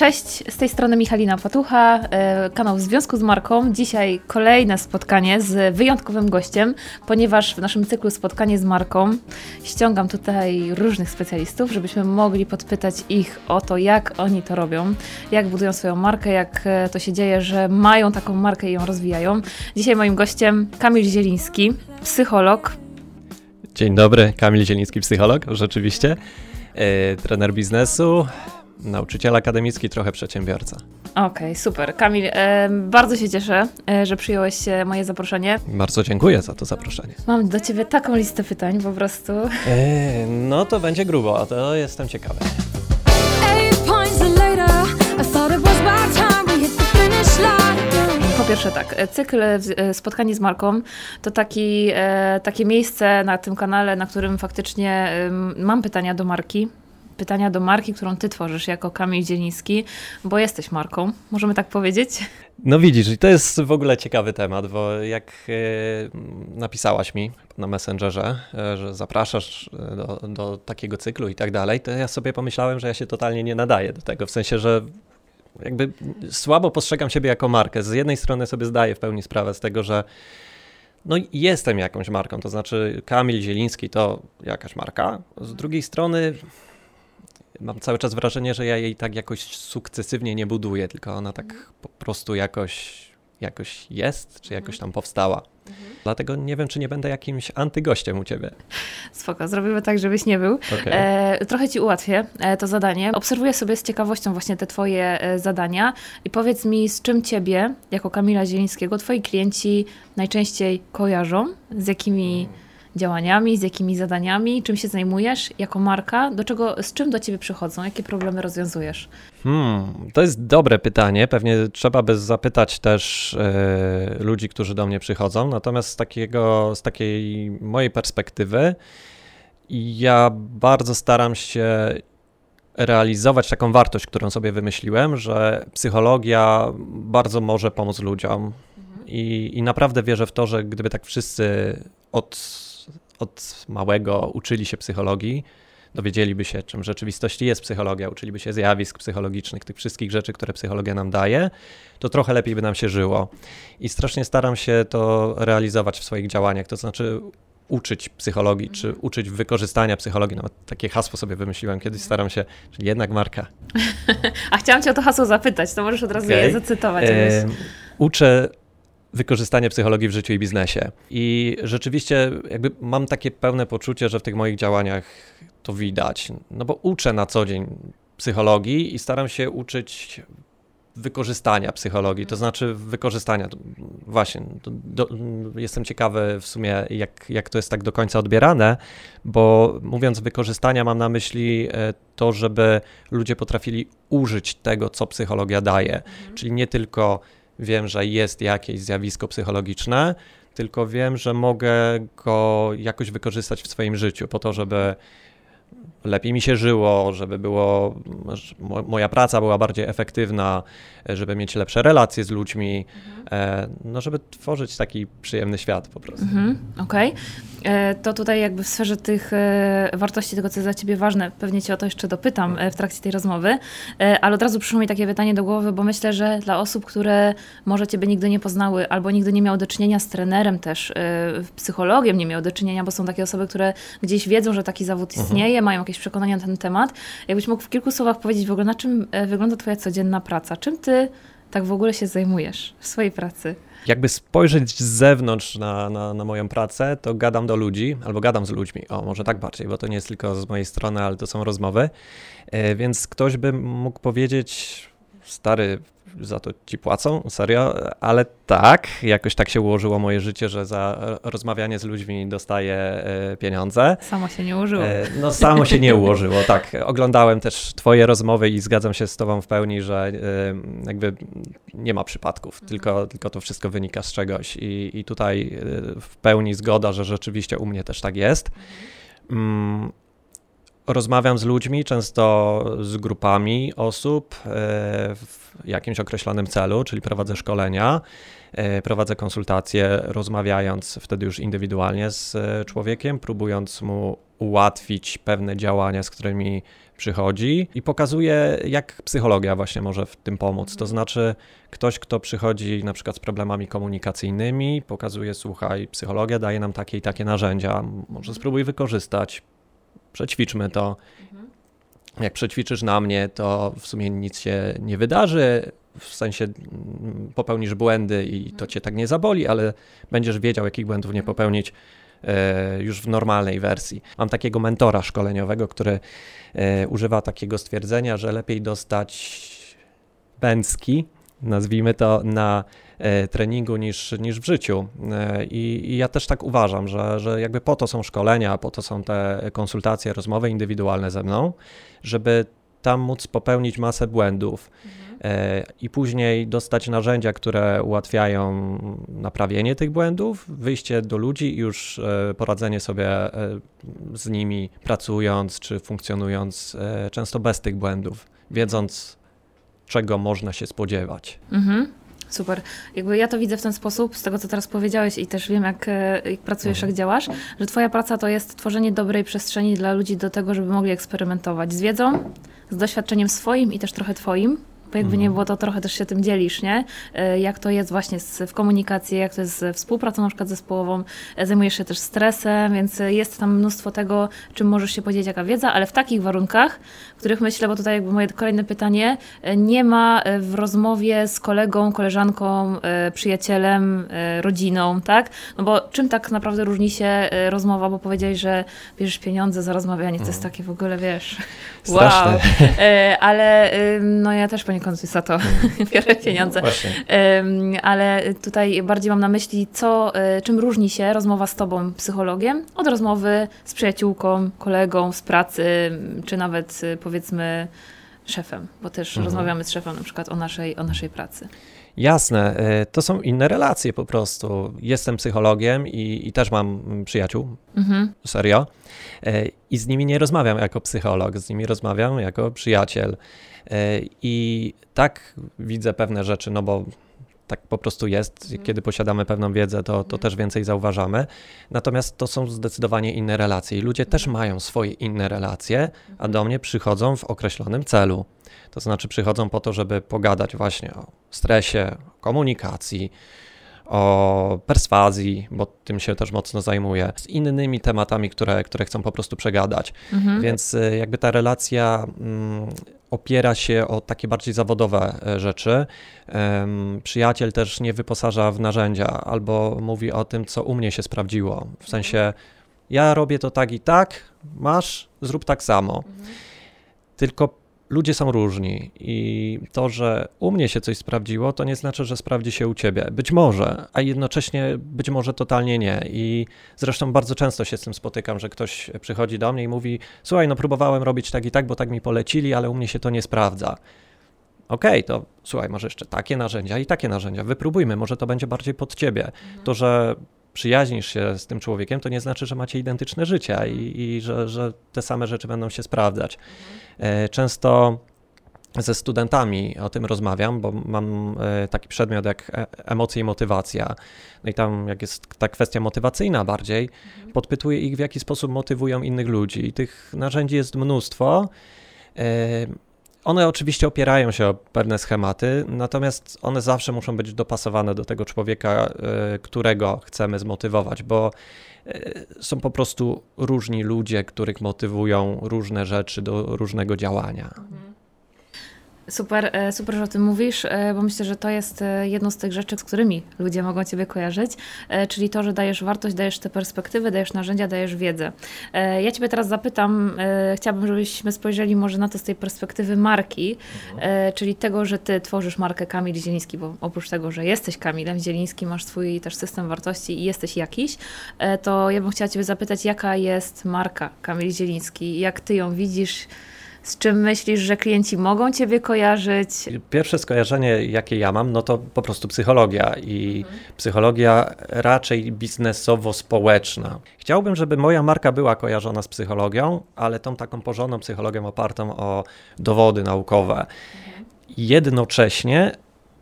Cześć, z tej strony Michalina Patucha, e, kanał w Związku z Marką. Dzisiaj kolejne spotkanie z wyjątkowym gościem, ponieważ w naszym cyklu Spotkanie z Marką ściągam tutaj różnych specjalistów, żebyśmy mogli podpytać ich o to, jak oni to robią, jak budują swoją markę, jak e, to się dzieje, że mają taką markę i ją rozwijają. Dzisiaj moim gościem Kamil Zieliński, psycholog. Dzień dobry, Kamil Zieliński, psycholog, rzeczywiście, yy, trener biznesu, nauczyciel akademicki, trochę przedsiębiorca. Okej, okay, super. Kamil, e, bardzo się cieszę, e, że przyjąłeś moje zaproszenie. Bardzo dziękuję za to zaproszenie. Mam do ciebie taką listę pytań po prostu. E, no to będzie grubo, a to jestem ciekawy. Po pierwsze tak, cykl e, Spotkanie z Marką to taki, e, takie miejsce na tym kanale, na którym faktycznie mam pytania do marki, pytania do marki, którą ty tworzysz jako Kamil Dzieliński, bo jesteś marką, możemy tak powiedzieć? No widzisz, i to jest w ogóle ciekawy temat, bo jak e, napisałaś mi na Messengerze, e, że zapraszasz e, do, do takiego cyklu i tak dalej, to ja sobie pomyślałem, że ja się totalnie nie nadaję do tego, w sensie, że jakby słabo postrzegam siebie jako markę. Z jednej strony sobie zdaję w pełni sprawę z tego, że no jestem jakąś marką, to znaczy Kamil Zieliński to jakaś marka. Z drugiej strony mam cały czas wrażenie, że ja jej tak jakoś sukcesywnie nie buduję, tylko ona tak mhm. po prostu jakoś, jakoś jest, czy jakoś mhm. tam powstała. Mhm. Dlatego nie wiem, czy nie będę jakimś antygościem u ciebie. Spoko, zrobimy tak, żebyś nie był. Okay. E, trochę ci ułatwię e, to zadanie. Obserwuję sobie z ciekawością właśnie te twoje e, zadania i powiedz mi, z czym ciebie, jako Kamila Zielińskiego, twoi klienci najczęściej kojarzą, z jakimi... Hmm działaniami, z jakimi zadaniami, czym się zajmujesz jako marka, do czego, z czym do ciebie przychodzą, jakie problemy rozwiązujesz? Hmm, to jest dobre pytanie. Pewnie trzeba by zapytać też e, ludzi, którzy do mnie przychodzą. Natomiast z, takiego, z takiej mojej perspektywy, ja bardzo staram się realizować taką wartość, którą sobie wymyśliłem, że psychologia bardzo może pomóc ludziom. Mhm. I, I naprawdę wierzę w to, że gdyby tak wszyscy od od małego uczyli się psychologii, dowiedzieliby się, czym w rzeczywistości jest psychologia, uczyliby się zjawisk psychologicznych, tych wszystkich rzeczy, które psychologia nam daje, to trochę lepiej by nam się żyło. I strasznie staram się to realizować w swoich działaniach, to znaczy uczyć psychologii, czy uczyć wykorzystania psychologii. Nawet takie hasło sobie wymyśliłem, kiedyś staram się, czyli jednak marka. A chciałam cię o to hasło zapytać, to możesz od razu okay. je zacytować. E, uczę wykorzystanie psychologii w życiu i biznesie. I rzeczywiście jakby mam takie pełne poczucie, że w tych moich działaniach to widać. No bo uczę na co dzień psychologii i staram się uczyć wykorzystania psychologii, to znaczy wykorzystania, właśnie, do, do, jestem ciekawy w sumie, jak, jak to jest tak do końca odbierane, bo mówiąc wykorzystania, mam na myśli e, to, żeby ludzie potrafili użyć tego, co psychologia daje, mhm. czyli nie tylko wiem, że jest jakieś zjawisko psychologiczne, tylko wiem, że mogę go jakoś wykorzystać w swoim życiu po to, żeby lepiej mi się żyło, żeby było, moja praca była bardziej efektywna, żeby mieć lepsze relacje z ludźmi, mhm. no żeby tworzyć taki przyjemny świat po prostu. Mhm, Okej. Okay. E, to tutaj jakby w sferze tych e, wartości, tego co jest dla Ciebie ważne, pewnie Cię o to jeszcze dopytam w trakcie tej rozmowy, ale od razu przyszło mi takie pytanie do głowy, bo myślę, że dla osób, które może Ciebie nigdy nie poznały albo nigdy nie miały do czynienia z trenerem też, psychologiem nie miały do czynienia, bo są takie osoby, które gdzieś wiedzą, że taki zawód mhm. istnieje, mhm. mają jakieś przekonania na ten temat. Jakbyś mógł w kilku słowach powiedzieć w ogóle, na czym wygląda Twoja codzienna praca? Czym ty tak w ogóle się zajmujesz w swojej pracy? Jakby spojrzeć z zewnątrz na, na, na, moją pracę, to gadam do ludzi, albo gadam z ludźmi. O, może tak bardziej, bo to nie jest tylko z mojej strony, ale to są rozmowy. E, więc ktoś by mógł powiedzieć, stary, za to ci płacą, serio, ale tak, jakoś tak się ułożyło moje życie, że za rozmawianie z ludźmi dostaję e, pieniądze. Samo się nie ułożyło. E, no samo się nie ułożyło, tak. Oglądałem też twoje rozmowy i zgadzam się z tobą w pełni, że e, jakby nie ma przypadków, mhm. tylko, tylko to wszystko wynika z czegoś i, i tutaj w pełni zgoda, że rzeczywiście u mnie też tak jest. Mhm. Rozmawiam z ludźmi, często z grupami osób e, w jakimś określonym celu, czyli prowadzę szkolenia, e, prowadzę konsultacje, rozmawiając wtedy już indywidualnie z e, człowiekiem, próbując mu ułatwić pewne działania, z którymi przychodzi i pokazuje, jak psychologia właśnie może w tym pomóc. To znaczy, ktoś, kto przychodzi na przykład z problemami komunikacyjnymi, pokazuje, słuchaj, psychologia daje nam takie i takie narzędzia, może spróbuj wykorzystać, przećwiczmy to. Jak przećwiczysz na mnie, to w sumie nic się nie wydarzy, w sensie mm, popełnisz błędy i to cię tak nie zaboli, ale będziesz wiedział, jakich błędów nie popełnić e, już w normalnej wersji. Mam takiego mentora szkoleniowego, który e, używa takiego stwierdzenia, że lepiej dostać bęcki, nazwijmy to, na treningu niż, niż w życiu. E, I, I, ja też tak uważam, że, że jakby po to są szkolenia, po to są te konsultacje, rozmowy indywidualne ze mną, żeby tam móc popełnić masę błędów. Mhm. I później dostać narzędzia, które ułatwiają naprawienie tych błędów, wyjście do ludzi i już poradzenie sobie z nimi, pracując czy funkcjonując, często bez tych błędów, wiedząc czego można się spodziewać. Mhm. Super. Jakby ja to widzę w ten sposób, z tego co teraz powiedziałeś i też wiem, jak, e, jak pracujesz, mhm. jak działasz, że Twoja praca to jest tworzenie dobrej przestrzeni dla ludzi do tego, żeby mogli eksperymentować z wiedzą, z doświadczeniem swoim i też trochę Twoim, bo jakby nie mhm. było, to trochę też się tym dzielisz, nie? E, jak to jest właśnie z, w komunikacji, jak to jest z współpracą na przykład zespołową, e, zajmujesz się też stresem, więc jest tam mnóstwo tego, czym możesz się podzielić, jaka wiedza, ale w takich warunkach, których myślę, bo tutaj jakby moje kolejne pytanie, e, nie ma w rozmowie z kolegą, koleżanką, przyjacielem, rodziną, tak? No bo czym tak naprawdę różni się rozmowa, bo powiedziałeś, że bierzesz pieniądze za rozmawianie, to jest mhm. takie w ogóle, wiesz, Straszne. wow. Ale no ja też poniekąd za to biorę pieniądze. Ale tutaj bardziej mam na myśli, co, e, czym różni się rozmowa z tobą, psychologiem, od rozmowy z przyjaciółką, kolegą z pracy, czy nawet e, powiedzmy szefem, bo też mhm. rozmawiamy z szefem na przykład o naszej, o naszej pracy. Jasne, e, to są inne relacje po prostu. Jestem psychologiem i, i też mam przyjaciół, mhm. serio, i z nimi nie rozmawiam jako psycholog, z nimi rozmawiam jako przyjaciel. E, I tak widzę pewne rzeczy, no bo tak po prostu jest. Mhm. Kiedy posiadamy pewną wiedzę, to, to mhm. też więcej zauważamy. Natomiast to są zdecydowanie inne relacje i ludzie też mhm. mają swoje inne relacje, a do mnie przychodzą w określonym celu. To znaczy przychodzą po to, żeby pogadać właśnie o stresie, komunikacji, o perswazji, bo tym się też mocno zajmuję, z innymi tematami, które, które chcą po prostu przegadać. Mhm. Więc y, jakby ta relacja mm, opiera się o takie bardziej zawodowe e, rzeczy. Przyjaciel też nie wyposaża w narzędzia albo mówi o tym, co u mnie się sprawdziło. W sensie, ja robię to tak i tak, masz, zrób tak samo. Mhm. Tylko ludzie są różni i to, że u mnie się coś sprawdziło, to nie znaczy, że sprawdzi się u ciebie. Być może, a jednocześnie być może totalnie nie. I zresztą bardzo często się z tym spotykam, że ktoś przychodzi do mnie i mówi: Słuchaj, no próbowałem robić tak i tak, bo tak mi polecili, ale u mnie się to nie sprawdza. Okej, okay, to słuchaj, może jeszcze takie narzędzia i takie narzędzia, wypróbujmy, może to będzie bardziej pod ciebie. Mhm. To, że przyjaźnisz się z tym człowiekiem, to nie znaczy, że macie identyczne życia i, i że, że, te same rzeczy będą się sprawdzać. E, często ze studentami o tym rozmawiam, bo mam e, taki przedmiot jak e, emocje i motywacja. No i tam, jak jest ta kwestia motywacyjna bardziej, mhm. podpytuję ich, w jaki sposób motywują innych ludzi. I tych narzędzi jest mnóstwo. One oczywiście opierają się o pewne schematy, natomiast one zawsze muszą być dopasowane do tego człowieka, e, którego chcemy zmotywować, bo e, są po prostu różni ludzie, których motywują różne rzeczy do różnego działania. Super, e, super, że o tym mówisz, e, bo myślę, że to jest e, jedno z tych rzeczy, z którymi ludzie mogą Ciebie kojarzyć, czyli to, że dajesz wartość, dajesz te perspektywy, dajesz narzędzia, dajesz wiedzę. Ja Ciebie teraz zapytam, chciałabym, żebyśmy spojrzeli może na to z tej perspektywy marki, mhm. czyli tego, że Ty tworzysz markę Kamil Zieliński, bo oprócz tego, że jesteś Kamilem Zielińskim, masz swój też system wartości i jesteś jakiś, to ja bym chciała Ciebie zapytać, jaka jest marka Kamil Zieliński, jak Ty ją widzisz, z czym myślisz, że klienci mogą Ciebie kojarzyć? Pierwsze skojarzenie, jakie ja mam, no to po prostu psychologia i mhm. psychologia raczej biznesowo-społeczna. Chciałbym, żeby moja marka była kojarzona z psychologią, ale tą taką porządną psychologią opartą o dowody naukowe. Mhm. Jednocześnie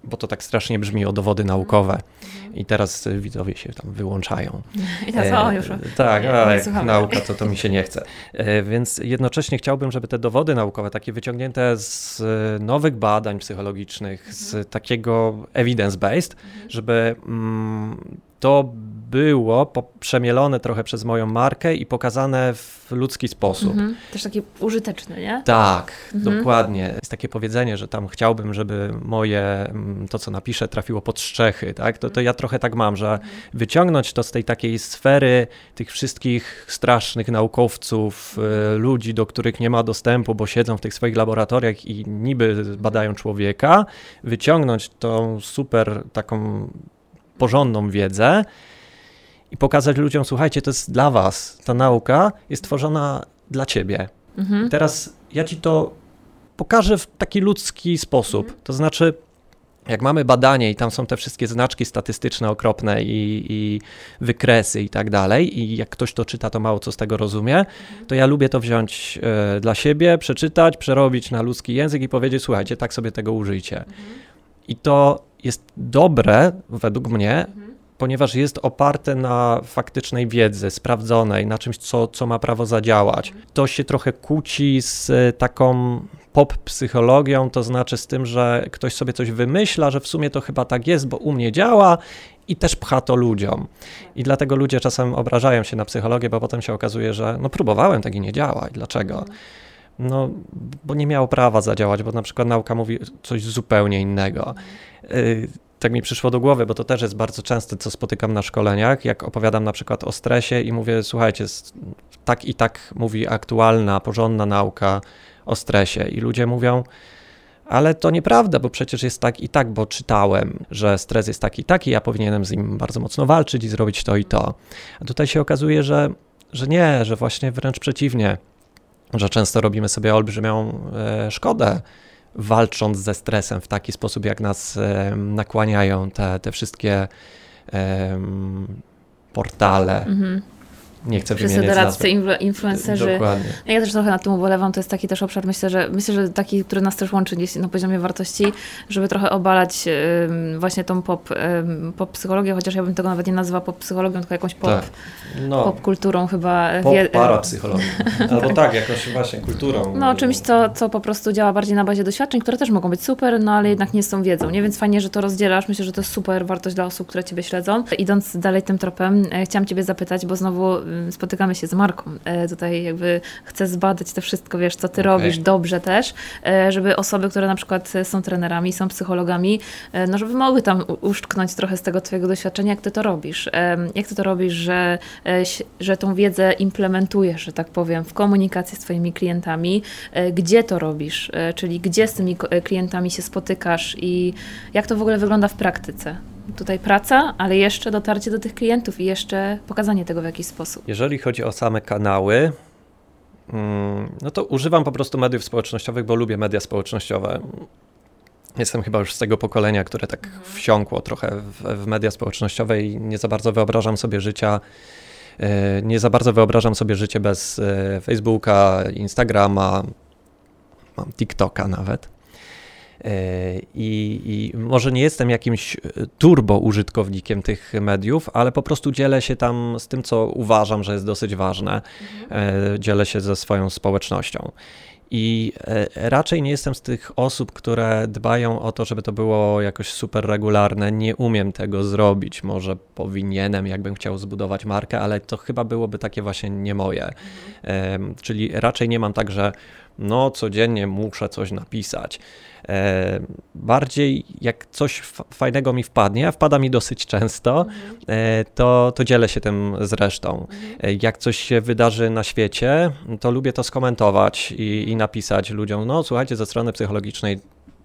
bo to tak strasznie brzmi o dowody naukowe. Mhm. I teraz widzowie się tam wyłączają. I teraz, o, już. E, tak, ale nauka to, to mi się nie chce. E, więc jednocześnie chciałbym, żeby te dowody naukowe, takie wyciągnięte z nowych badań psychologicznych, z mhm. takiego evidence-based, mhm. żeby mm, to było przemielone trochę przez moją markę i pokazane w ludzki sposób. Mhm. Też takie użyteczne, nie? Tak, mhm. dokładnie. Jest takie powiedzenie, że tam chciałbym, żeby moje, mm, to co napiszę, trafiło pod strzechy, tak? To, to ja trochę tak mam, że wyciągnąć to z tej takiej sfery tych wszystkich strasznych naukowców, y, ludzi, do których nie ma dostępu, bo siedzą w tych swoich laboratoriach i niby badają człowieka, wyciągnąć tą super taką porządną wiedzę i pokazać ludziom, słuchajcie, to jest dla was, ta nauka jest tworzona dla ciebie. Mhm. teraz ja ci to pokażę w taki ludzki sposób. Mhm. To znaczy, jak mamy badanie i tam są te wszystkie znaczki statystyczne okropne i, i, wykresy i tak dalej, i jak ktoś to czyta, to mało co z tego rozumie, mhm. to ja lubię to wziąć e, dla siebie, przeczytać, przerobić na ludzki język i powiedzieć, słuchajcie, tak sobie tego użyjcie. Mhm. I to jest dobre, według mnie, mhm. Ponieważ jest oparte na faktycznej wiedzy, sprawdzonej, na czymś, co, co ma prawo zadziałać. To się trochę kłóci z taką pop psychologią, to znaczy z tym, że ktoś sobie coś wymyśla, że w sumie to chyba tak jest, bo u mnie działa i też pcha to ludziom. I dlatego ludzie czasem obrażają się na psychologię, bo potem się okazuje, że no próbowałem, tak i nie działa. I dlaczego? No, bo nie miało prawa zadziałać, bo na przykład nauka mówi coś zupełnie innego. Y, tak mi przyszło do głowy, bo to też jest bardzo częste, co spotykam na szkoleniach, jak opowiadam na przykład o stresie i mówię, słuchajcie, tak i tak mówi aktualna, porządna nauka o stresie i ludzie mówią, ale to nieprawda, bo przecież jest tak i tak, bo czytałem, że stres jest taki i taki, ja powinienem z nim bardzo mocno walczyć i zrobić to i to. A tutaj się okazuje, że, że nie, że właśnie wręcz przeciwnie, że często robimy sobie olbrzymią e, szkodę walcząc ze stresem w taki sposób, jak nas nakłaniają te, te wszystkie portale. Mhm nie chcę Wszyscy wymieniać doradcy, influencerzy. Dokładnie. Ja też trochę na tym ubolewam, to jest taki też obszar, myślę, że myślę, że taki, który nas też łączy gdzieś na poziomie wartości, żeby trochę obalać właśnie tą pop, pop psychologię, chociaż ja bym tego nawet nie nazywała pop psychologią, tylko jakąś pop, tak. no, pop kulturą chyba. Pop parapsychologią. Albo tak, jakoś właśnie kulturą. No czymś, co, co po prostu działa bardziej na bazie doświadczeń, które też mogą być super, no ale jednak nie tą wiedzą, nie? Więc fajnie, że to rozdzielasz. Myślę, że to jest super wartość dla osób, które Ciebie śledzą. Idąc dalej tym tropem, e, chciałam Ciebie zapytać, bo znowu spotykamy się z Marką. E, tutaj jakby chcę zbadać to wszystko, wiesz, co ty okay. robisz dobrze też, e, żeby osoby, które na przykład są trenerami, są psychologami, e, no żeby mogły tam uszczknąć trochę z tego twojego doświadczenia, jak ty to robisz. Jak ty to robisz, że, że tą wiedzę implementujesz, że tak powiem, w komunikacji z twoimi klientami, gdzie to robisz, czyli gdzie z tymi klientami się spotykasz i jak to w ogóle wygląda w praktyce? Tutaj praca, ale jeszcze dotarcie do tych klientów i jeszcze pokazanie tego w jakiś sposób. Jeżeli chodzi o same kanały, mm, no to używam po prostu mediów społecznościowych, bo lubię media społecznościowe. Jestem chyba już z tego pokolenia, które tak mhm. wsiąkło trochę w, w media społecznościowe i nie za bardzo wyobrażam sobie życia. E, nie za bardzo wyobrażam sobie życie bez e, Facebooka, Instagrama, mam TikToka nawet. E, I, I, może nie jestem jakimś e, turbo użytkownikiem tych mediów, ale po prostu dzielę się tam z tym, co uważam, że jest dosyć ważne. Mhm. E, dzielę się ze swoją społecznością. I raczej nie jestem z tych osób, które dbają o to, żeby to było jakoś super regularne. Nie umiem tego zrobić. Może powinienem, jakbym chciał zbudować markę, ale to chyba byłoby takie właśnie nie moje. Mhm. Czyli raczej nie mam tak, że no codziennie muszę coś napisać. E, bardziej jak coś fajnego mi wpadnie, a wpada mi dosyć często, e, to, to dzielę się tym z resztą. E, jak coś się wydarzy na świecie, to lubię to skomentować i, i napisać ludziom, no słuchajcie, ze strony psychologicznej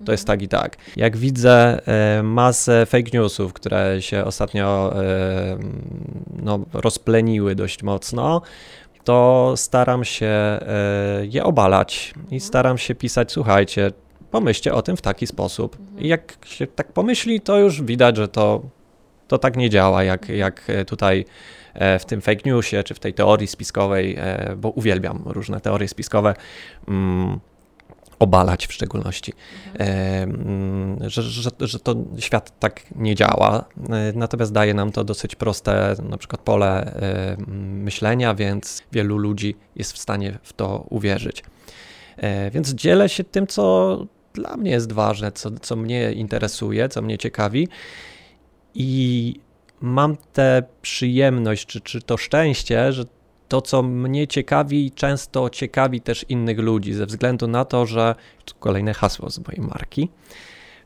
to jest tak i tak. Jak widzę masę fake newsów, które się ostatnio no, rozpleniły dość mocno, to staram się je obalać i staram się pisać, słuchajcie, pomyślcie o tym w taki sposób. I jak się tak pomyśli, to już widać, że to, to tak nie działa, jak, jak tutaj E, w tym fake newsie, czy w tej teorii spiskowej, e, bo uwielbiam różne teorie spiskowe, mm, obalać w szczególności, mhm. E, że, że, że to świat tak nie działa. Natomiast daje nam to dosyć proste, na przykład pole myślenia, więc wielu ludzi jest w stanie w to uwierzyć. Więc dzielę się tym, co dla mnie jest ważne, co, co mnie interesuje, co mnie ciekawi. I mam tę przyjemność, czy, czy to szczęście, że to, co mnie ciekawi, często ciekawi też innych ludzi, ze względu na to, że kolejne hasło z mojej marki.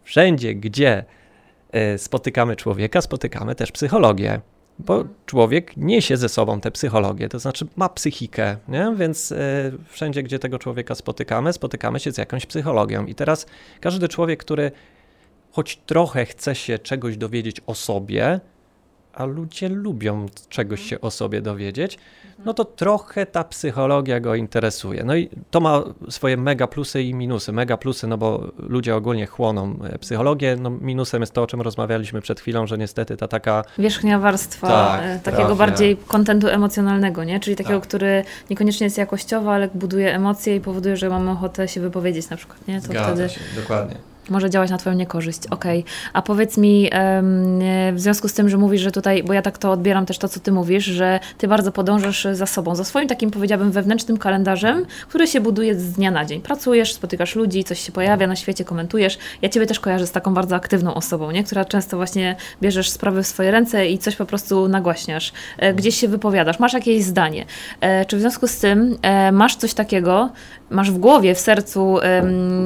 Wszędzie, gdzie e, spotykamy człowieka, spotykamy też psychologię, bo człowiek niesie ze sobą tę psychologię, to znaczy ma psychikę, nie? więc e, wszędzie, gdzie tego człowieka spotykamy, spotykamy się z jakąś psychologią. I teraz każdy człowiek, który choć trochę chce się czegoś dowiedzieć o sobie, a ludzie lubią czegoś się o sobie dowiedzieć, no to trochę ta psychologia go interesuje. No i to ma swoje mega plusy i minusy. Mega plusy, no bo ludzie ogólnie chłoną e, psychologię, no minusem jest to, o czym rozmawialiśmy przed chwilą, że niestety ta taka... Wierzchnia warstwa tak, e, takiego trafia. bardziej kontentu emocjonalnego, nie? Czyli takiego, tak. który niekoniecznie jest jakościowy, ale buduje emocje i powoduje, że mamy ochotę się wypowiedzieć na przykład, nie? To Zgadza wtedy... się, dokładnie może działać na Twoją niekorzyść. Okej. Okay. A powiedz mi, w związku z tym, że mówisz, że tutaj, bo ja tak to odbieram też to, co Ty mówisz, że Ty bardzo podążasz za sobą, za swoim takim, powiedziałabym, wewnętrznym kalendarzem, który się buduje z dnia na dzień. Pracujesz, spotykasz ludzi, coś się pojawia na świecie, komentujesz. Ja Ciebie też kojarzę z taką bardzo aktywną osobą, nie? która często właśnie bierzesz sprawy w swoje ręce i coś po prostu nagłaśniasz. E, gdzieś się wypowiadasz, masz jakieś zdanie. E, czy w związku z tym e, masz coś takiego, masz w głowie, w sercu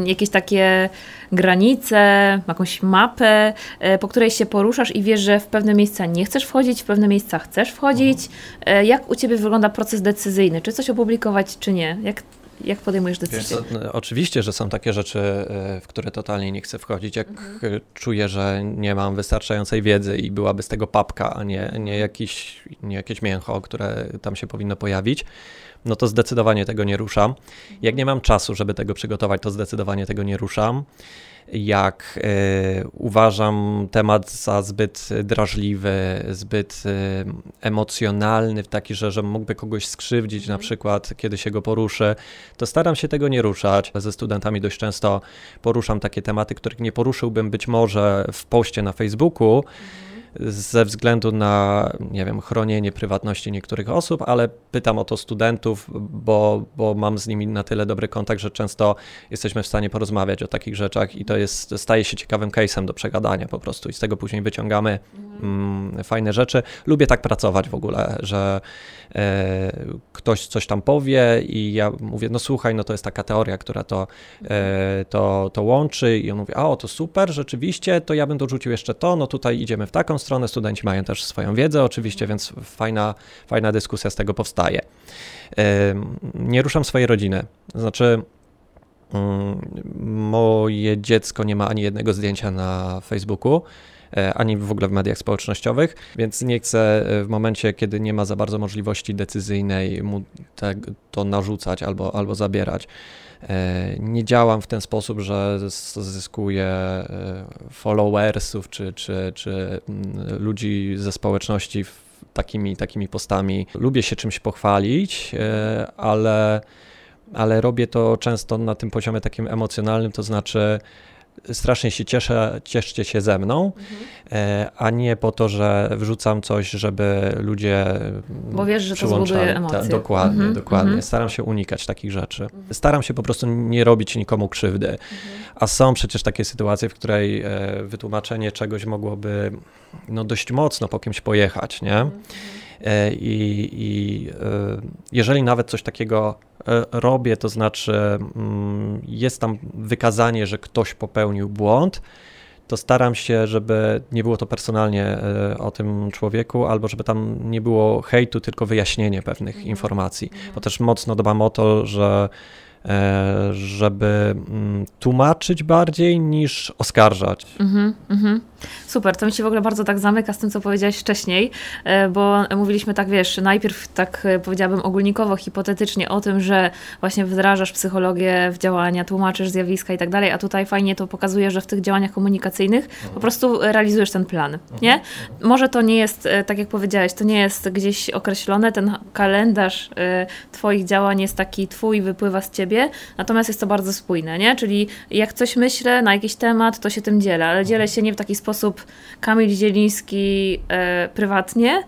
jakieś takie granice, jakąś mapę, e, po której się poruszasz i wiesz, że w pewne miejsca nie chcesz wchodzić, w pewne miejsca chcesz wchodzić. Mhm. Jak u Ciebie wygląda proces decyzyjny? Czy coś opublikować, czy nie? Jak jak podejmujesz decyzję? No, oczywiście, że są takie rzeczy, e, w które totalnie nie chcę wchodzić. Jak mhm. czuję, że nie mam wystarczającej wiedzy i byłaby z tego papka, a nie, nie, jakiś, nie jakieś mięcho, które tam się powinno pojawić, no to zdecydowanie tego nie ruszam. Jak nie mam czasu, żeby tego przygotować, to zdecydowanie tego nie ruszam. Jak y, uważam temat za zbyt drażliwy, zbyt y, emocjonalny, w taki, że, że mógłby kogoś skrzywdzić, na przykład, kiedy się go poruszy, to staram się tego nie ruszać. Ze studentami dość często poruszam takie tematy, których nie poruszyłbym być może w poście na Facebooku ze względu na, nie wiem, chronienie prywatności niektórych osób, ale pytam o to studentów, bo, bo mam z nimi na tyle dobry kontakt, że często jesteśmy w stanie porozmawiać o takich rzeczach i to jest, staje się ciekawym case'em do przegadania po prostu i z tego później wyciągamy mm, fajne rzeczy. Lubię tak pracować w ogóle, że ktoś coś tam powie i ja mówię, no słuchaj, no to jest taka teoria, która to, e, to, to łączy i on mówi, a o to super, rzeczywiście, to ja bym dorzucił jeszcze to, no tutaj idziemy w taką stronę, studenci mają też swoją wiedzę oczywiście, więc fajna, fajna dyskusja z tego powstaje. Nie ruszam swojej rodziny, znaczy mm, moje dziecko nie ma ani jednego zdjęcia na Facebooku, e, ani w ogóle w mediach społecznościowych, więc nie chcę e, w momencie, kiedy nie ma za bardzo możliwości decyzyjnej mu te, to narzucać albo, albo zabierać. E, nie działam w ten sposób, że zyskuję e, followersów czy, czy, czy mm, ludzi ze społeczności takimi, takimi postami. Lubię się czymś pochwalić, e, ale, ale robię to często na tym poziomie takim emocjonalnym, to znaczy strasznie się cieszę, cieszcie się ze mną, mhm. a nie po to, że wrzucam coś, żeby ludzie Bo wiesz, że to zbuduje emocje. Ta, dokładnie, mhm. dokładnie. Mhm. Staram się unikać takich rzeczy. Mhm. Staram się po prostu nie robić nikomu krzywdy. Mhm. A są przecież takie sytuacje, w której e, wytłumaczenie czegoś mogłoby no, dość mocno po kimś pojechać, nie? E, I, i e, jeżeli nawet coś takiego e, robię, to znaczy mm, jest tam wykazanie, że ktoś popełnił błąd, to staram się, żeby nie było to personalnie o tym człowieku, albo żeby tam nie było hejtu, tylko wyjaśnienie pewnych mhm. informacji. Mhm. Bo też mocno dbam o to, że żeby mm, tłumaczyć bardziej niż oskarżać. Mhm, mhm. Super, to mi się w ogóle bardzo tak zamyka z tym, co powiedziałeś wcześniej, e, bo mówiliśmy tak, wiesz, najpierw tak e, powiedziałabym ogólnikowo, hipotetycznie o tym, że właśnie wdrażasz psychologię w działania, tłumaczysz zjawiska i tak dalej, a tutaj fajnie to pokazuje, że w tych działaniach komunikacyjnych po prostu realizujesz ten plan, nie? Może to nie jest, e, tak jak powiedziałeś, to nie jest gdzieś określone, ten kalendarz twoich działań jest taki twój, wypływa z ciebie, natomiast jest to bardzo spójne, nie? Czyli jak coś myślę na jakiś temat, to się tym dzielę, ale dzielę się nie w taki sposób Kamil Zieliński e, prywatnie,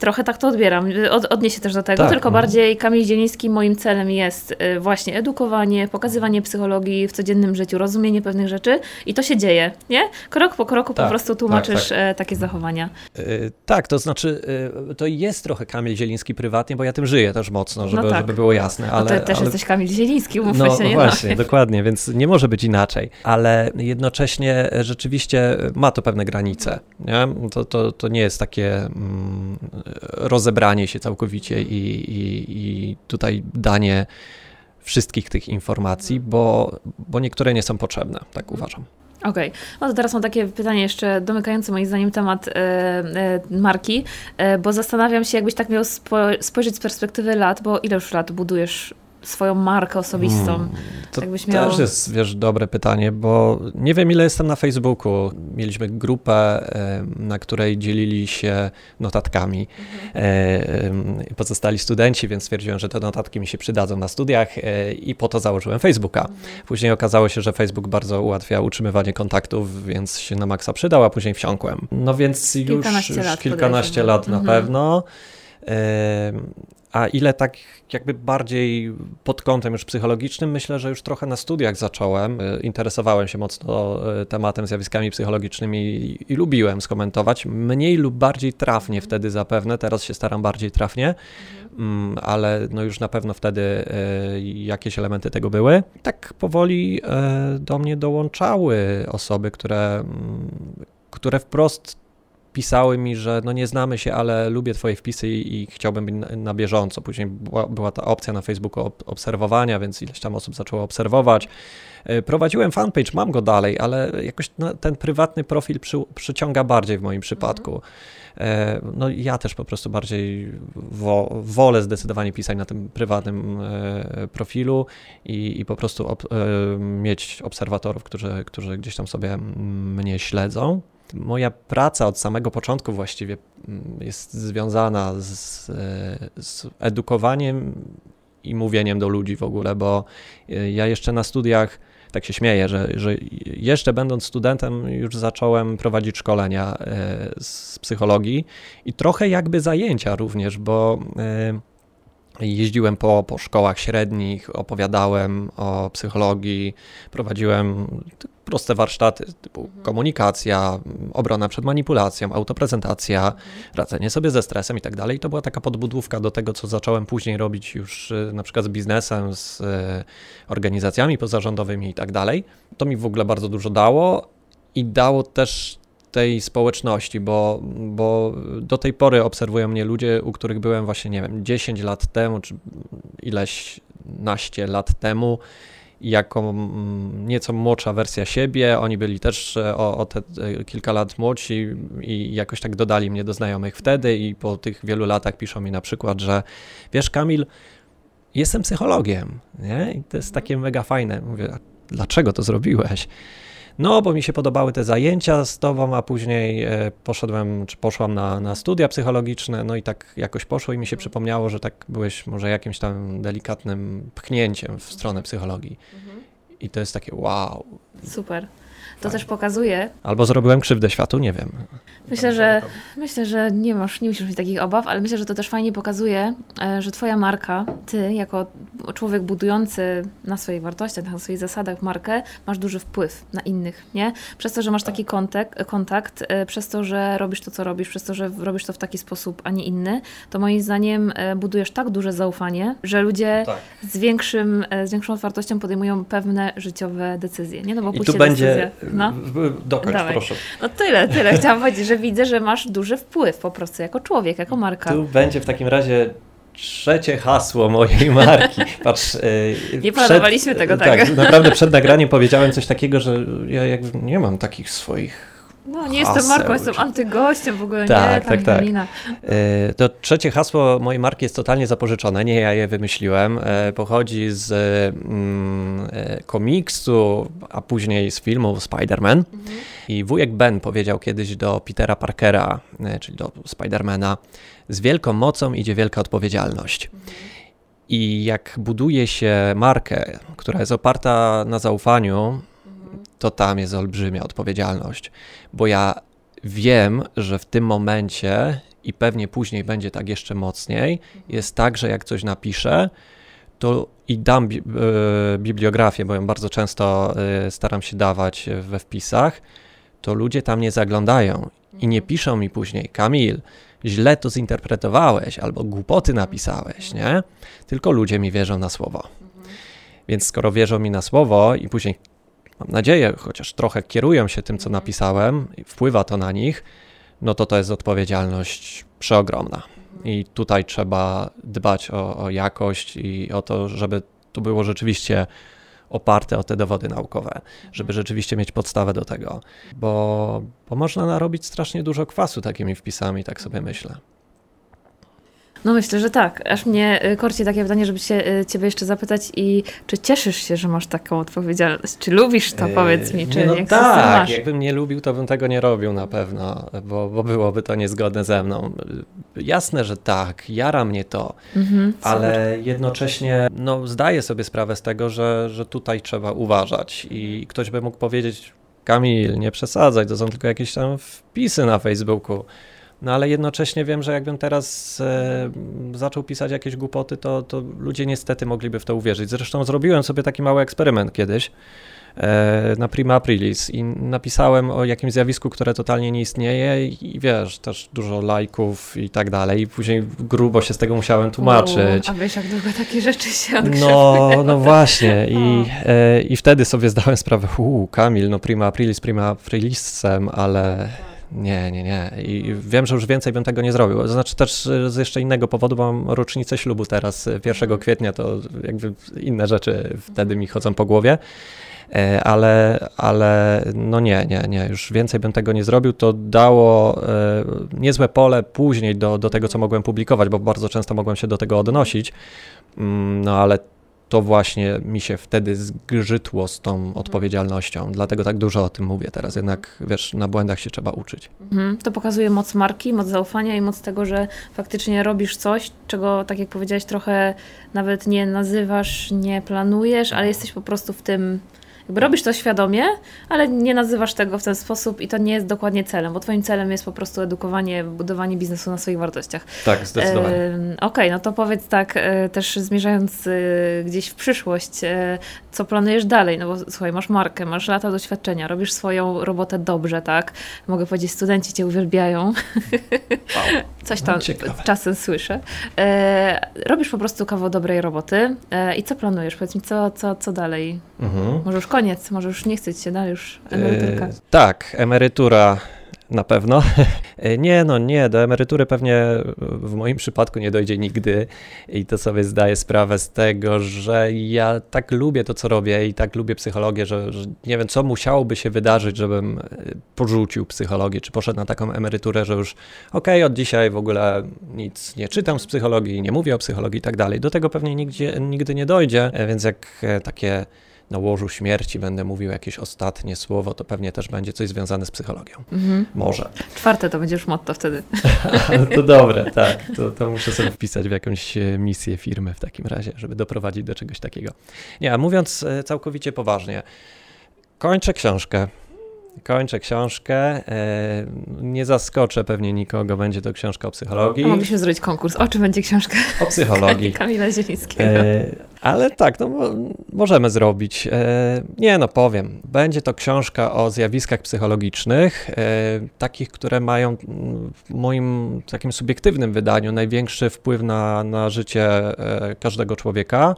Trochę tak to odbieram. Od, odniesie też do tego, tak. tylko mhm. bardziej Kamil Zieliński moim celem jest y, właśnie edukowanie, pokazywanie psychologii w codziennym życiu, rozumienie pewnych rzeczy i to się dzieje, nie? Krok po kroku tak, po prostu tłumaczysz tak, tak. takie zachowania. Yy, tak, to znaczy yy, to jest trochę Kamil Zieliński prywatnie, bo ja tym żyję też mocno, żeby, no tak. żeby było jasne. Ale, no to też ale... jesteś Kamil Zieliński, umówmy no, się. No właśnie, dokładnie, więc nie może być inaczej, ale jednocześnie rzeczywiście ma to pewne granice, nie? To, to, to nie jest takie... Mm, rozebranie się całkowicie i, i, i tutaj danie wszystkich tych informacji, bo, bo niektóre nie są potrzebne, tak uważam. Okej, okay. no to teraz mam takie pytanie jeszcze domykające moim zdaniem temat e, e, marki, e, bo zastanawiam się, jakbyś tak miał spo, spojrzeć z perspektywy lat, bo ile już lat budujesz swoją markę osobistą? Hmm, to miał... też jest, wiesz, dobre pytanie, bo nie wiem, ile jestem na Facebooku. Mieliśmy grupę, na której dzielili się notatkami mhm. pozostali studenci, więc stwierdziłem, że te notatki mi się przydadzą na studiach e, i po to założyłem Facebooka. Mhm. Później okazało się, że Facebook bardzo ułatwia utrzymywanie kontaktów, więc się na maksa przydał, a później wsiąkłem. No więc już kilkanaście już lat, kilkanaście lat na mhm. pewno. A ile tak jakby bardziej pod kątem już psychologicznym, myślę, że już trochę na studiach zacząłem. E, interesowałem się mocno e, tematem, zjawiskami psychologicznymi i, i lubiłem skomentować. Mniej lub bardziej trafnie wtedy zapewne, teraz się staram bardziej trafnie, mm, ale no już na pewno wtedy e, jakieś elementy tego były. Tak powoli do mnie dołączały osoby, które, mm, które wprost pisały mi, że no nie znamy się, ale lubię twoje wpisy i, i chciałbym być na, na, bieżąco. Później była, była, ta opcja na Facebooku ob, obserwowania, więc ileś tam osób zaczęło obserwować. E, prowadziłem fanpage, mam go dalej, ale jakoś no, ten prywatny profil przy, przyciąga bardziej w moim przypadku. E, no ja też po prostu bardziej wo, wolę zdecydowanie pisać na tym prywatnym e, profilu i, i po prostu ob, mieć obserwatorów, którzy, którzy gdzieś tam sobie mnie śledzą moja praca od samego początku właściwie mm, jest związana z, e, z, edukowaniem i mówieniem do ludzi w ogóle, bo e, ja jeszcze na studiach tak się śmieję, że, że jeszcze będąc studentem już zacząłem prowadzić szkolenia e, z psychologii i trochę jakby zajęcia również, bo Jeździłem po, po szkołach średnich, opowiadałem o psychologii, prowadziłem proste warsztaty typu mhm. komunikacja, obrona przed manipulacją, autoprezentacja, mhm. radzenie sobie ze stresem i tak dalej. To była taka podbudówka do tego, co zacząłem później robić już y, na przykład z biznesem, z y, organizacjami pozarządowymi i tak dalej. To mi w ogóle bardzo dużo dało i dało też tej społeczności, bo, bo do tej pory obserwują mnie ludzie, u których byłem właśnie, nie wiem, 10 lat temu, czy ileś naście lat temu, jako mm, nieco młodsza wersja siebie. Oni byli też e, o, o te e, kilka lat młodsi i jakoś tak dodali mnie do znajomych wtedy i po tych wielu latach piszą mi na przykład, że wiesz Kamil, jestem psychologiem, nie? I to jest takie mega fajne. Mówię, dlaczego to zrobiłeś? No, bo mi się podobały te zajęcia z tobą, a później e, poszedłem, czy poszłam na, na studia psychologiczne, no i tak jakoś poszło i mi się przypomniało, że tak byłeś może jakimś tam delikatnym pchnięciem w stronę psychologii. Mhm. I to jest takie wow. Super. To też pokazuje. Albo zrobiłem krzywdę światu, nie wiem. Myślę, że myślę, że nie masz, nie musisz mieć takich obaw, ale myślę, że to też fajnie pokazuje, e, że twoja marka, ty jako człowiek budujący na swojej wartościach, na swoich zasadach markę, masz duży wpływ na innych, nie? Przez to, że masz taki kontakt, kontakt e, przez to, że robisz to, co robisz, przez to, że robisz to w taki sposób, a nie inny, to moim zdaniem e, budujesz tak duże zaufanie, że ludzie tak. z, większym, z większą otwartością podejmują pewne życiowe decyzje, nie? No bo I tu będzie, decyzje no. Dokończ, Dawaj. proszę. No tyle, tyle. Chciałam powiedzieć, że widzę, że masz duży wpływ po prostu jako człowiek, jako marka. Tu będzie w takim razie trzecie hasło mojej marki. Patrz, yy, nie planowaliśmy tego, tak? Tak, naprawdę przed nagraniem powiedziałem coś takiego, że ja jakby nie mam takich swoich No, nie jestem Marką, jestem antygościem w ogóle, tak, nie, tak, tak. E, to trzecie hasło mojej marki jest totalnie zapożyczone, nie ja je wymyśliłem. E, pochodzi z mm, e, komiksu, a później z filmu Spider-Man. Mhm. I wujek Ben powiedział kiedyś do Petera Parkera, czyli do Spidermana, z wielką mocą idzie wielka odpowiedzialność. Mhm. I jak buduje się markę, która jest oparta na zaufaniu, to tam jest olbrzymia odpowiedzialność, bo ja wiem, że w tym momencie i pewnie później będzie tak jeszcze mocniej, jest tak, że jak coś napiszę, to i dam bi e, bibliografię, bo ją bardzo często e, staram się dawać we wpisach, to ludzie tam nie zaglądają i nie piszą mi później, Kamil, źle to zinterpretowałeś albo głupoty napisałeś, nie? Tylko ludzie mi wierzą na słowo. Więc skoro wierzą mi na słowo i później mam nadzieję, chociaż trochę kierują się tym, co mhm. napisałem, i wpływa to na nich, no to to jest odpowiedzialność przeogromna. I tutaj trzeba dbać o, o jakość i o to, żeby to było rzeczywiście oparte o te dowody naukowe, żeby rzeczywiście mieć podstawę do tego, bo, bo można narobić strasznie dużo kwasu takimi wpisami, tak sobie myślę. No myślę, że tak. Aż mnie y, korci takie pytanie, żeby się y, ciebie jeszcze zapytać i czy cieszysz się, że masz taką odpowiedzialność? Czy lubisz to, powiedz mi, czy nie, no jak tak, jakbym nie lubił, to bym tego nie robił na pewno, bo, bo byłoby to niezgodne ze mną. Jasne, że tak, jara mnie to, mhm, ale jednocześnie no, zdaję sobie sprawę z tego, że, że tutaj trzeba uważać i ktoś by mógł powiedzieć, Kamil, nie przesadzaj, to są tylko jakieś tam wpisy na Facebooku. No ale jednocześnie wiem, że jakbym teraz e, zaczął pisać jakieś głupoty, to, to ludzie niestety mogliby w to uwierzyć. Zresztą zrobiłem sobie taki mały eksperyment kiedyś e, na Prima Aprilis i napisałem o jakimś zjawisku, które totalnie nie istnieje i, i wiesz, też dużo lajków i tak dalej i później grubo się z tego musiałem tłumaczyć. a wiesz, jak długo takie rzeczy się odkrzywuje. No, no właśnie i, e, i wtedy sobie zdałem sprawę, uuu, Kamil, no Prima Aprilis, Prima Aprilisem, ale nie, nie, nie. I wiem, że już więcej bym tego nie zrobił. To znaczy też z jeszcze innego powodu, bo mam rocznicę ślubu teraz, 1 mhm. kwietnia, to jakby inne rzeczy wtedy mi chodzą po głowie. E, ale, ale no nie, nie, nie, już więcej bym tego nie zrobił. To dało e, niezłe pole później do, do tego, co mogłem publikować, bo bardzo często mogłem się do tego odnosić. Mm, no ale to właśnie mi się wtedy zgrzytło z tą mhm. odpowiedzialnością. Dlatego tak dużo o tym mówię teraz. Jednak, wiesz, na błędach się trzeba uczyć. Mhm. To pokazuje moc marki, moc zaufania i moc tego, że faktycznie robisz coś, czego, tak jak powiedziałeś, trochę nawet nie nazywasz, nie planujesz, ale jesteś po prostu w tym jakby robisz to świadomie, ale nie nazywasz tego w ten sposób i to nie jest dokładnie celem, bo twoim celem jest po prostu edukowanie, budowanie biznesu na swoich wartościach. Tak, zdecydowanie. E, Okej, okay, no to powiedz tak, e, też zmierzając e, gdzieś w przyszłość, e, co planujesz dalej? No bo słuchaj, masz markę, masz lata doświadczenia, robisz swoją robotę dobrze, tak? Mogę powiedzieć, studenci cię uwielbiają. Wow. Coś tam Ciekawe. czasem słyszę. E, robisz po prostu kawał dobrej roboty e, i co planujesz? Powiedz mi, co, co, co dalej? Mhm. Może już koniec, może już nie chce się dalej, już emeryturka. E, tak, emerytura na pewno. E, nie, no nie, do emerytury pewnie w moim przypadku nie dojdzie nigdy i to sobie zdaję sprawę z tego, że ja tak lubię to, co robię i tak lubię psychologię, że, że nie wiem, co musiałoby się wydarzyć, żebym e, porzucił psychologię, czy poszedł na taką emeryturę, że już okej, okay, od dzisiaj w ogóle nic nie czytam z psychologii, nie mówię o psychologii i tak dalej. Do tego pewnie nigdzie, nigdy nie dojdzie, więc jak takie na łożu śmierci będę mówił jakieś ostatnie słowo, to pewnie też będzie coś związane z psychologią. Mhm. Może. Czwarte to będzie już motto wtedy. to dobre, tak. To, to muszę sobie wpisać w jakąś e, misję firmy w takim razie, żeby doprowadzić do czegoś takiego. Nie, a mówiąc e, całkowicie poważnie, kończę książkę. Kończę książkę. E, nie zaskoczę pewnie nikogo, będzie to książka o psychologii. Mogliśmy zrobić konkurs. O czym będzie książka? O psychologii. Kamila Zielińskiego. E, ale tak, no możemy zrobić. E, nie no, powiem. Będzie to książka o zjawiskach psychologicznych, takich, które mają w moim takim subiektywnym wydaniu największy wpływ na, na życie każdego człowieka.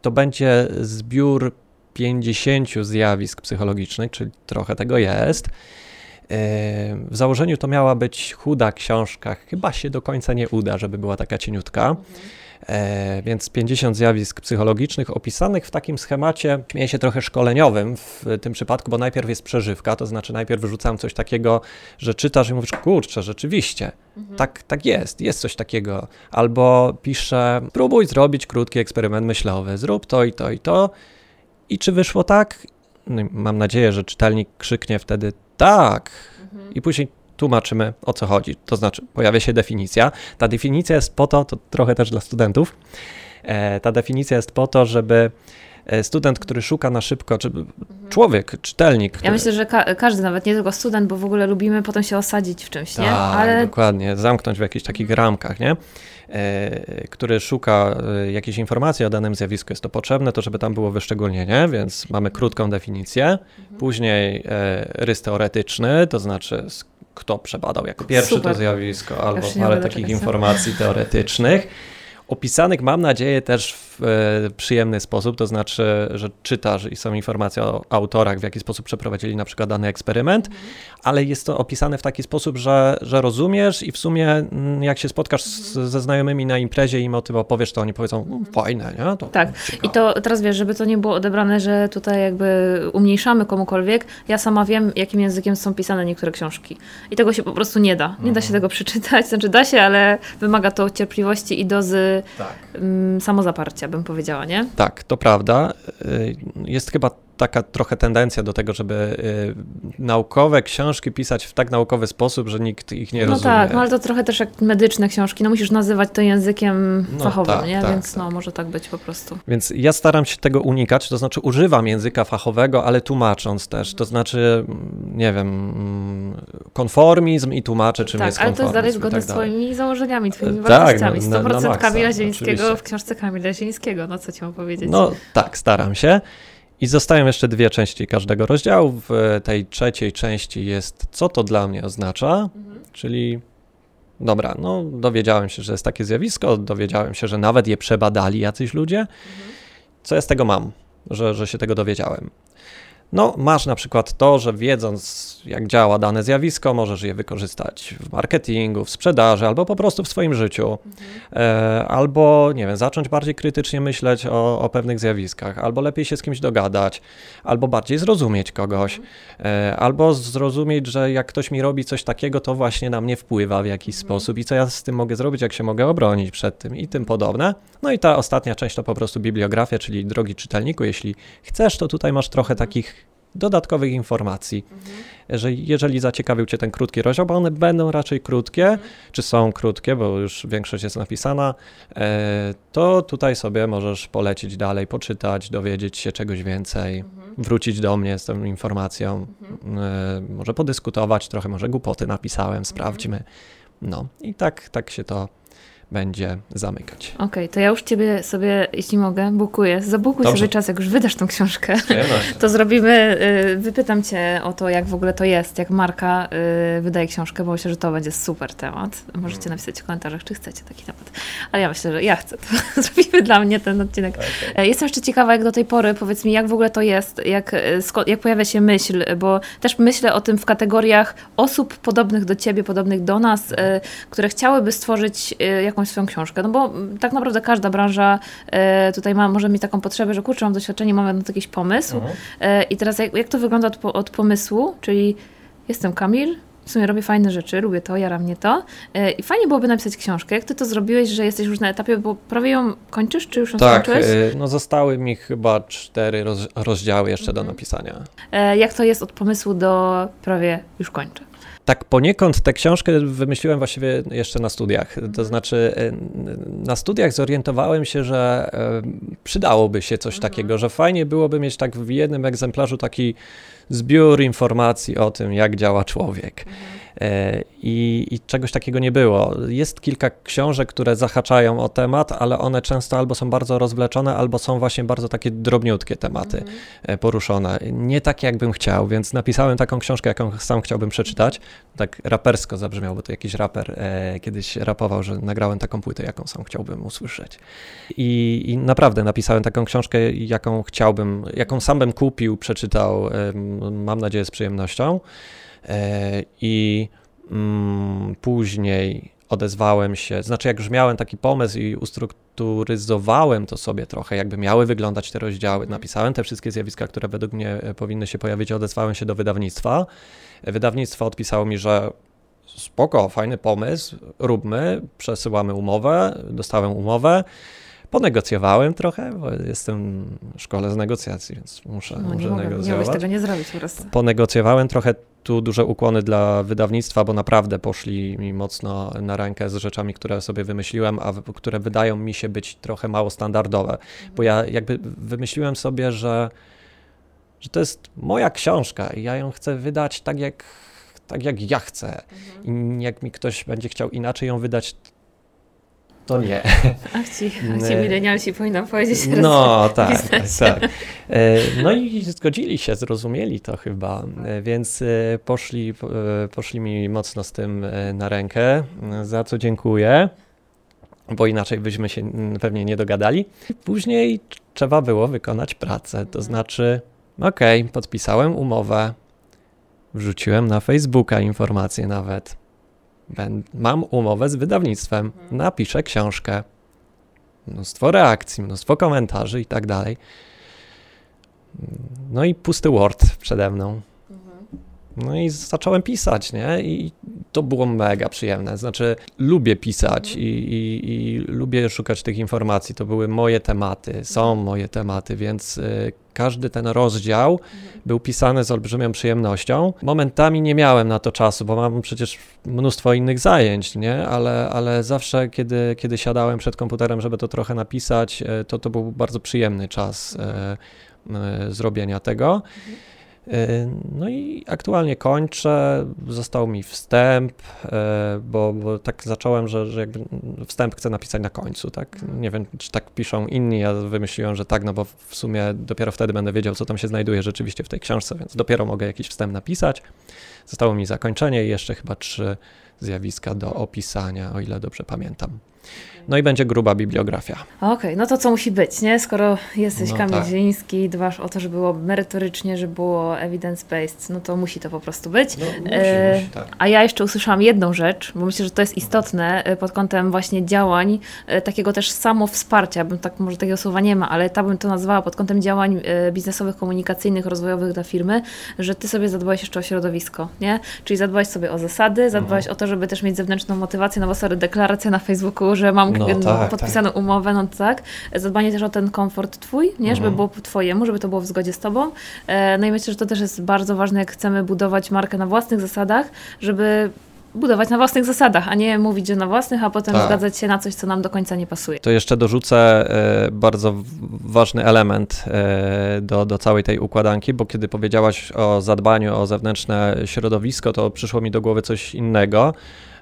To będzie zbiór 50 zjawisk psychologicznych, czyli trochę tego jest. E, w założeniu to miała być chuda książka, chyba się do końca nie uda, żeby była taka cieniutka. E, więc 50 zjawisk psychologicznych opisanych w takim schemacie, śmieję się trochę szkoleniowym w tym przypadku, bo najpierw jest przeżywka, to znaczy najpierw wyrzucam coś takiego, że czytasz i mówisz, kurczę, rzeczywiście, mhm. tak, tak jest, jest coś takiego. Albo piszę, próbuj zrobić krótki eksperyment myślowy, zrób to i to i to. I czy wyszło tak? No mam nadzieję, że czytelnik krzyknie wtedy tak. Mhm. I później tłumaczymy o co chodzi. To znaczy, pojawia się definicja. Ta definicja jest po to, to trochę też dla studentów, e, ta definicja jest po to, żeby student, który szuka na szybko, czy mhm. człowiek, czytelnik. Który... Ja myślę, że ka każdy, nawet nie tylko student, bo w ogóle lubimy potem się osadzić w czymś, tak, nie? Ale... dokładnie, zamknąć w jakichś takich ramkach, nie? E, który szuka e, jakiejś informacji o danym zjawisku, jest to potrzebne, to żeby tam było wyszczególnienie, więc mamy krótką definicję, mhm. później e, rys teoretyczny, to znaczy kto przebadał jako pierwszy Super. to zjawisko, albo parę takich informacji teoretycznych opisanych, mam nadzieję, też w e, przyjemny sposób, to znaczy, że czytasz i są informacje o autorach, w jaki sposób przeprowadzili na przykład dany eksperyment, mhm. ale jest to opisane w taki sposób, że, że rozumiesz i w sumie mm, jak się spotkasz z, mhm. ze znajomymi na imprezie i im o tym opowiesz, to oni powiedzą, no, fajne, nie? To tak, i to teraz wiesz, żeby to nie było odebrane, że tutaj jakby umniejszamy komukolwiek, ja sama wiem, jakim językiem są pisane niektóre książki i tego się po prostu nie da, nie da się mhm. tego przeczytać, znaczy da się, ale wymaga to cierpliwości i dozy tak. Mm, samozaparcia, bym powiedziała, nie? Tak, to prawda. Y, jest chyba taka trochę tendencja do tego, żeby y, naukowe książki pisać w tak naukowy sposób, że nikt ich nie no rozumie. No tak, no ale to trochę też jak medyczne książki, no musisz nazywać to językiem no fachowym, tak, nie? Tak, Więc no tak. może tak być po prostu. Więc ja staram się tego unikać, to znaczy używam języka fachowego, ale tłumacząc też, to znaczy, nie wiem, konformizm i tłumaczę, czym tak, jest konformizm. ale to jest dalej zgodne tak z twoimi założeniami, twoimi tak, wartościami. 100% na, na Kamila Zielińskiego w książce Kamila Zielińskiego, no co ci mam powiedzieć. No tak, staram się. I zostają jeszcze dwie części każdego rozdziału. W tej trzeciej części jest, co to dla mnie oznacza, mhm. czyli dobra, no dowiedziałem się, że jest takie zjawisko, dowiedziałem się, że nawet je przebadali jacyś ludzie. Mhm. Co ja z tego mam, że, że się tego dowiedziałem? No, masz na przykład to, że wiedząc, jak działa dane zjawisko, możesz je wykorzystać w marketingu, w sprzedaży albo po prostu w swoim życiu. Mhm. E, albo, nie wiem, zacząć bardziej krytycznie myśleć o, o, pewnych zjawiskach, albo lepiej się z kimś dogadać, albo bardziej zrozumieć kogoś, mhm. e, albo zrozumieć, że jak ktoś mi robi coś takiego, to właśnie na mnie wpływa w jakiś mhm. sposób i co ja z tym mogę zrobić, jak się mogę obronić przed tym i tym podobne. No i ta ostatnia część to po prostu bibliografia, czyli drogi czytelniku, jeśli chcesz, to tutaj masz trochę mhm. takich dodatkowych informacji, mhm. że jeżeli zaciekawił Cię ten krótki rozdział, bo one będą raczej krótkie, mhm. czy są krótkie, bo już większość jest napisana, e, to tutaj sobie możesz polecić dalej, poczytać, dowiedzieć się czegoś więcej, mhm. wrócić do mnie z tą informacją, e, może podyskutować trochę, może głupoty napisałem, sprawdźmy. No i tak, tak się to będzie zamykać. Okej, okay, to ja już Ciebie sobie, jeśli mogę, bukuję. Zabukuj Dobrze. sobie czas, jak już wydasz tą książkę. To zrobimy, y, wypytam Cię o to, jak w ogóle to jest, jak Marka y, wydaje książkę, bo myślę, że to będzie super temat. Możecie mm. napisać w komentarzach, czy chcecie taki temat. Ale ja myślę, że ja chcę. To zrobimy dla mnie ten odcinek. Okay. Jestem jeszcze ciekawa, jak do tej pory, powiedz mi, jak w ogóle to jest, jak, y, jak pojawia się myśl, bo też myślę o tym w kategoriach osób podobnych do Ciebie, podobnych do nas, które chciałyby stworzyć jakąś jakąś swoją książkę. No bo tak naprawdę każda branża e, tutaj ma, może mieć taką potrzebę, że kurczę, mam doświadczenie, mam na to jakiś pomysł. Mhm. E, I teraz jak, jak to wygląda od, od pomysłu, czyli jestem Kamil, w sumie robię fajne rzeczy, lubię to, jara mnie to. E, I fajnie byłoby napisać książkę. Jak ty to zrobiłeś, że jesteś już na etapie, bo prawie ją kończysz, czy już ją tak, skończyłeś? no zostały mi chyba cztery roz, rozdziały jeszcze do mhm. napisania. Jak to jest od pomysłu do prawie już kończę? Tak poniekąd tę książkę wymyśliłem właściwie jeszcze na studiach. To mhm. znaczy, e, na studiach zorientowałem się, że e, przydałoby się coś mhm. takiego, że fajnie byłoby mieć tak w jednym egzemplarzu taki zbiór informacji o tym, jak działa człowiek. Mhm. E, I, I, czegoś takiego nie było. Jest kilka książek, które zahaczają o temat, ale one często albo są bardzo rozwleczone, albo są właśnie bardzo takie drobniutkie tematy mm. poruszone. Nie tak, jakbym chciał, więc napisałem taką książkę, jaką sam chciałbym przeczytać. Tak rapersko zabrzmiał, bo to jakiś raper e, kiedyś rapował, że nagrałem taką płytę, jaką sam chciałbym usłyszeć. I, I, naprawdę napisałem taką książkę, jaką chciałbym, jaką sam bym kupił, przeczytał, e, mam nadzieję z przyjemnością. E, I mm, później odezwałem się, znaczy jak już miałem taki pomysł i ustrukturyzowałem to sobie trochę, jakby miały wyglądać te rozdziały, Mhm. napisałem te wszystkie zjawiska, które według mnie e, powinny się pojawić, odezwałem się do wydawnictwa. Wydawnictwo odpisało mi, że spoko, fajny pomysł, róbmy, przesyłamy umowę, dostałem umowę, ponegocjowałem trochę, bo jestem w szkole z negocjacji, więc muszę, No, nie, muszę mogę, negocjować tego nie zrobić po prostu. ponegocjowałem trochę tu duże ukłony dla wydawnictwa, bo naprawdę poszli mi mocno na rękę z rzeczami, które sobie wymyśliłem, a które wydają mi się być trochę mało standardowe. Bo ja jakby wymyśliłem sobie, że, że to jest moja książka i ja ją chcę wydać tak jak, tak jak ja chcę. I jak mi ktoś będzie chciał inaczej ją wydać, to nie. Ach ci, ach ci milenialsi powinnam powiedzieć. No tak, tak. E, No i zgodzili się, zrozumieli to chyba, E, więc e, poszli, poszli mi mocno z tym na rękę, za co dziękuję, bo inaczej byśmy się mm, pewnie nie dogadali. Później trzeba było wykonać pracę, to znaczy, okej, podpisałem umowę, wrzuciłem na Facebooka informację nawet. Mam umowę z wydawnictwem, napiszę książkę mnóstwo reakcji, mnóstwo komentarzy i tak dalej. No i pusty Word przede mną. No i zacząłem pisać, nie? I to było mega przyjemne. Znaczy, lubię pisać i, i, i lubię szukać tych informacji. To były moje tematy, są moje tematy, więc y, każdy ten rozdział był pisany z olbrzymią przyjemnością. Momentami nie miałem na to czasu, bo mam przecież mnóstwo innych zajęć, nie? Ale, ale zawsze, kiedy, kiedy siadałem przed komputerem, żeby to trochę napisać, e, to to był bardzo przyjemny czas e, zrobienia tego. E, No i aktualnie kończę. Został mi wstęp, e, bo, bo tak zacząłem, że, że jakby wstęp chcę napisać na końcu, tak? Nie wiem, czy tak piszą inni, ja wymyśliłem, że tak, no bo w sumie dopiero wtedy będę wiedział, co tam się znajduje rzeczywiście w tej książce, więc dopiero mogę jakiś wstęp napisać. Zostało mi zakończenie i jeszcze chyba trzy zjawiska do opisania, o ile dobrze pamiętam. No i będzie gruba bibliografia. Okej, no to co musi być, nie? Skoro jesteś No Kamil tak. Zieliński, dbasz o to, żeby było merytorycznie, żeby było evidence-based, no to musi to po prostu być. No, musi, E, musi, tak. A ja jeszcze usłyszałam jedną rzecz, bo myślę, że to jest istotne e, pod kątem właśnie działań, e, takiego też samowsparcia, bym tak, może takiego słowa nie ma, ale tak bym to nazwała pod kątem działań e, biznesowych, komunikacyjnych, rozwojowych dla firmy, że ty sobie zadbałeś jeszcze o środowisko, nie? Czyli zadbałeś sobie o zasady, zadbałeś Mhm. o to, żeby też mieć zewnętrzną motywację, no bo sorry, deklaracja na Facebooku, że mam No no, tak, podpisaną umowę, no tak. Zadbanie też o ten komfort twój, nie? Żeby Mhm. było po twojemu, żeby to było w zgodzie z tobą. E, No i myślę, że to też jest bardzo ważne, jak chcemy budować markę na własnych zasadach, żeby budować na własnych zasadach, a nie mówić, że na własnych, a potem Tak. zgadzać się na coś, co nam do końca nie pasuje. To jeszcze dorzucę e, bardzo ważny element e, do, do całej tej układanki, bo kiedy powiedziałaś o zadbaniu o zewnętrzne środowisko, to przyszło mi do głowy coś innego.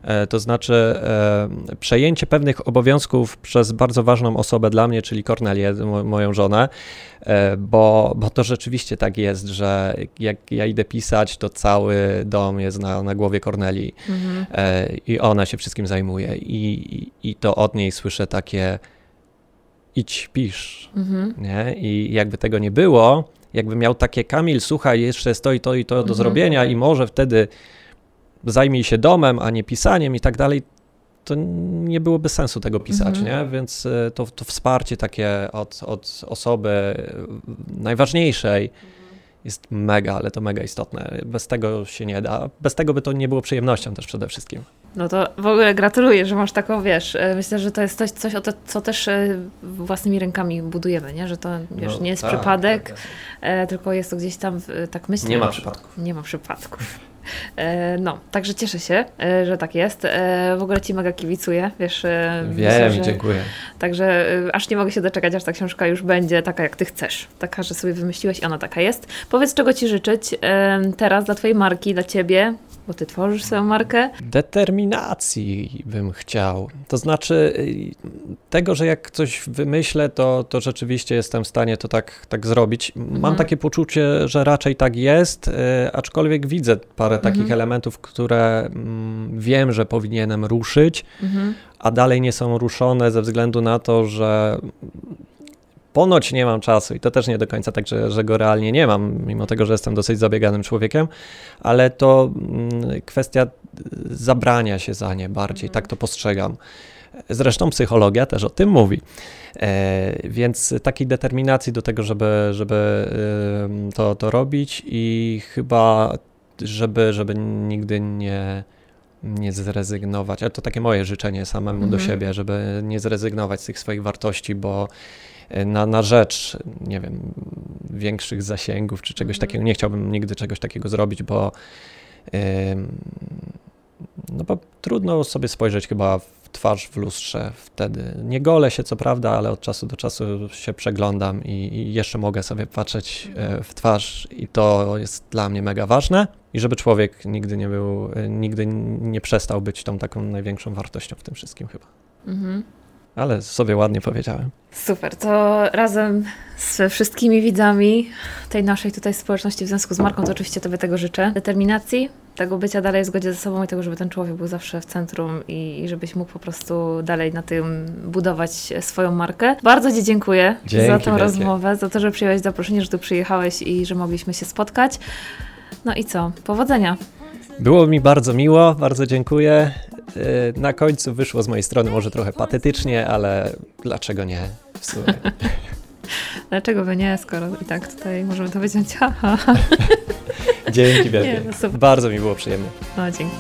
E, To znaczy e, przejęcie pewnych obowiązków przez bardzo ważną osobę dla mnie, czyli Kornelię, mo- moją żonę, e, bo, bo to rzeczywiście tak jest, że jak ja idę pisać, to cały dom jest na, na głowie Kornelii. Mhm. I ona się wszystkim zajmuje i, i, to od niej słyszę takie idź, pisz, Mhm. nie? I jakby tego nie było, jakby miał takie Kamil, słuchaj, jeszcze jest to i to i to do Mhm. zrobienia i może wtedy zajmij się domem, a nie pisaniem i tak dalej, to nie byłoby sensu tego pisać, Mhm. nie? Więc e, to, to wsparcie takie od, od osoby najważniejszej jest mega, ale to mega istotne. Bez tego się nie da. Bez tego by to nie było przyjemnością też przede wszystkim. No to w ogóle gratuluję, że masz taką, wiesz, e, myślę, że to jest coś, coś o to, co też e, własnymi rękami budujemy, nie? Że to, wiesz, No nie jest tak, przypadek, tak, e, tylko jest to gdzieś tam, tak myślę. Nie ma przypadków. Nie ma przypadków. No, także cieszę się, że tak jest. W ogóle Ci mega kibicuję, wiesz. Wiem, myślę, że- dziękuję. Także aż nie mogę się doczekać, aż ta książka już będzie taka, jak Ty chcesz. Taka, że sobie wymyśliłeś i ona taka jest. Powiedz, czego Ci życzyć teraz dla Twojej marki, dla Ciebie, bo Ty tworzysz swoją markę. Determinacji bym chciał. To znaczy y, tego, że jak coś wymyślę, to, to rzeczywiście jestem w stanie to tak, tak zrobić. Mam Mhm. takie poczucie, że raczej tak jest, y, aczkolwiek widzę parę takich Mhm. elementów, które mm, wiem, że powinienem ruszyć, Mhm. a dalej nie są ruszone ze względu na to, że ponoć nie mam czasu i to też nie do końca tak, że, że go realnie nie mam, mimo tego, że jestem dosyć zabieganym człowiekiem, ale to mm, kwestia zabrania się za nie bardziej, tak to postrzegam. Zresztą psychologia też o tym mówi. E, więc takiej determinacji do tego, żeby, żeby to, to robić i chyba, żeby, żeby nigdy nie, nie zrezygnować, ale to takie moje życzenie samemu mhm. do siebie, żeby nie zrezygnować z tych swoich wartości, bo na, na rzecz, nie wiem, większych zasięgów czy czegoś mhm. takiego, nie chciałbym nigdy czegoś takiego zrobić, bo no bo trudno sobie spojrzeć chyba w twarz w lustrze wtedy. Nie golę się co prawda, ale od czasu do czasu się przeglądam i, i jeszcze mogę sobie patrzeć e, w twarz i to jest dla mnie mega ważne i żeby człowiek nigdy nie był, e, nigdy nie przestał być tą taką największą wartością w tym wszystkim chyba. Mhm. Ale sobie ładnie powiedziałem. Super, to razem z wszystkimi widzami tej naszej tutaj społeczności w związku z marką, to oczywiście Tobie tego życzę. Determinacji, tego bycia dalej w zgodzie ze sobą i tego, żeby ten człowiek był zawsze w centrum i, i żebyś mógł po prostu dalej na tym budować swoją markę. Bardzo Ci dziękuję Dzięki za tę wielkie. rozmowę, za to, że przyjąłeś zaproszenie, że tu przyjechałeś i że mogliśmy się spotkać. No i co? Powodzenia. Było mi bardzo miło, bardzo dziękuję. Y, na końcu wyszło z mojej strony może trochę patetycznie, ale dlaczego nie w sumie? Dlaczego by nie, skoro i tak tutaj możemy to wyciąć? Dzięki wielkie. No Bardzo mi było przyjemnie. No, dzięki.